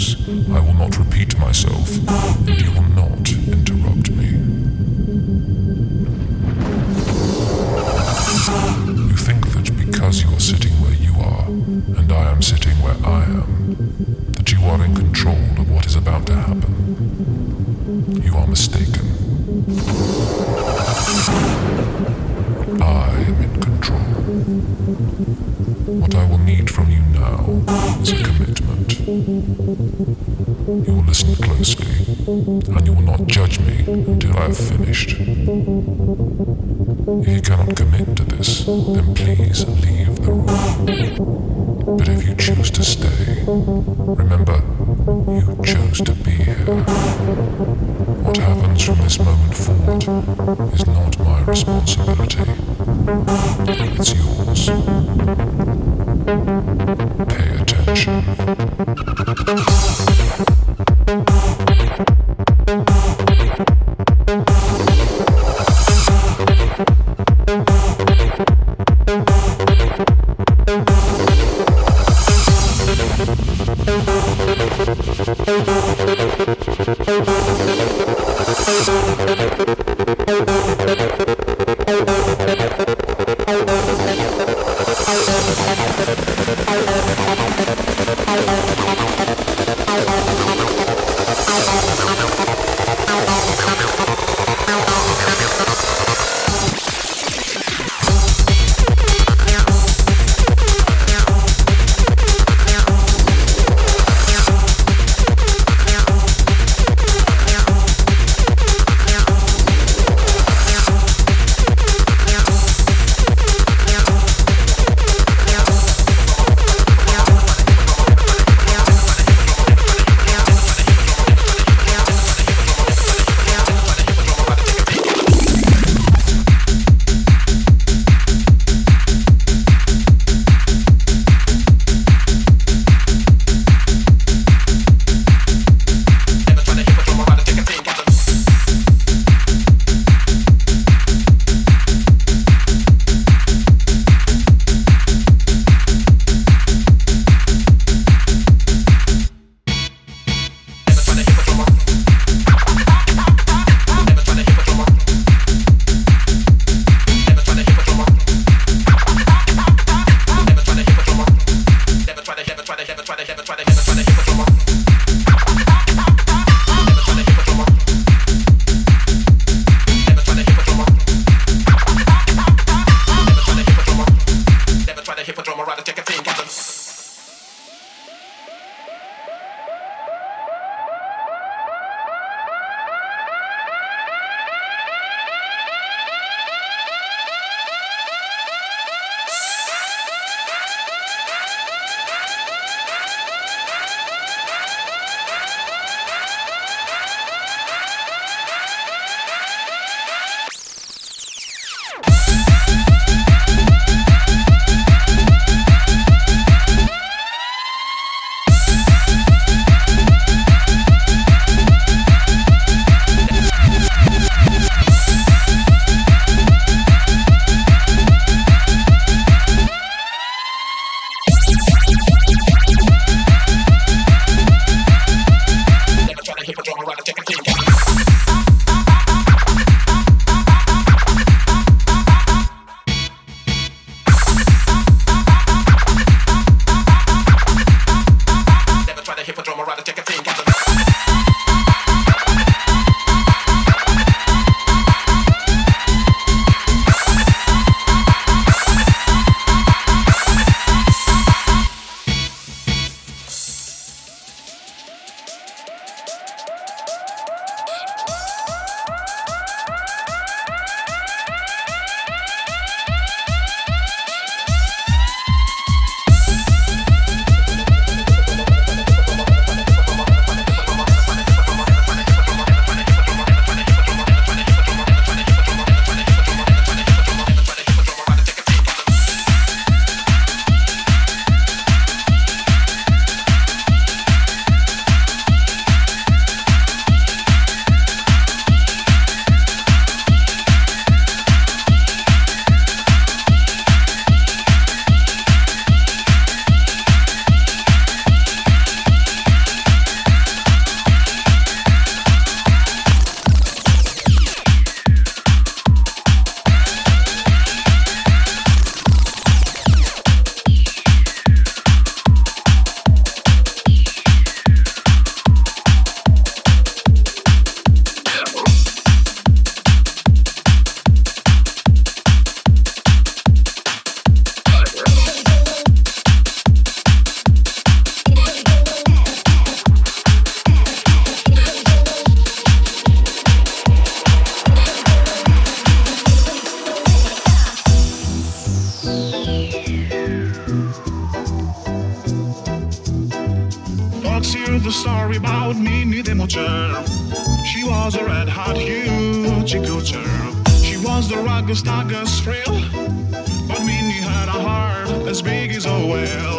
I will not repeat myself, and you will not interrupt me. You think that because you are sitting where you are, and I am sitting where I am, that you are in control of what is about to happen. Listen closely, and you will not judge me until I have finished. If you cannot commit to this, then please leave the room. But if you choose to stay, remember, you chose to be here. What happens from this moment forward is not my responsibility. It's yours. Pay attention. Ja. Story about Minnie the Moocher. She was a red hot hoochie. She was the rugged, stuggest frill. But Minnie had a heart as big as a whale.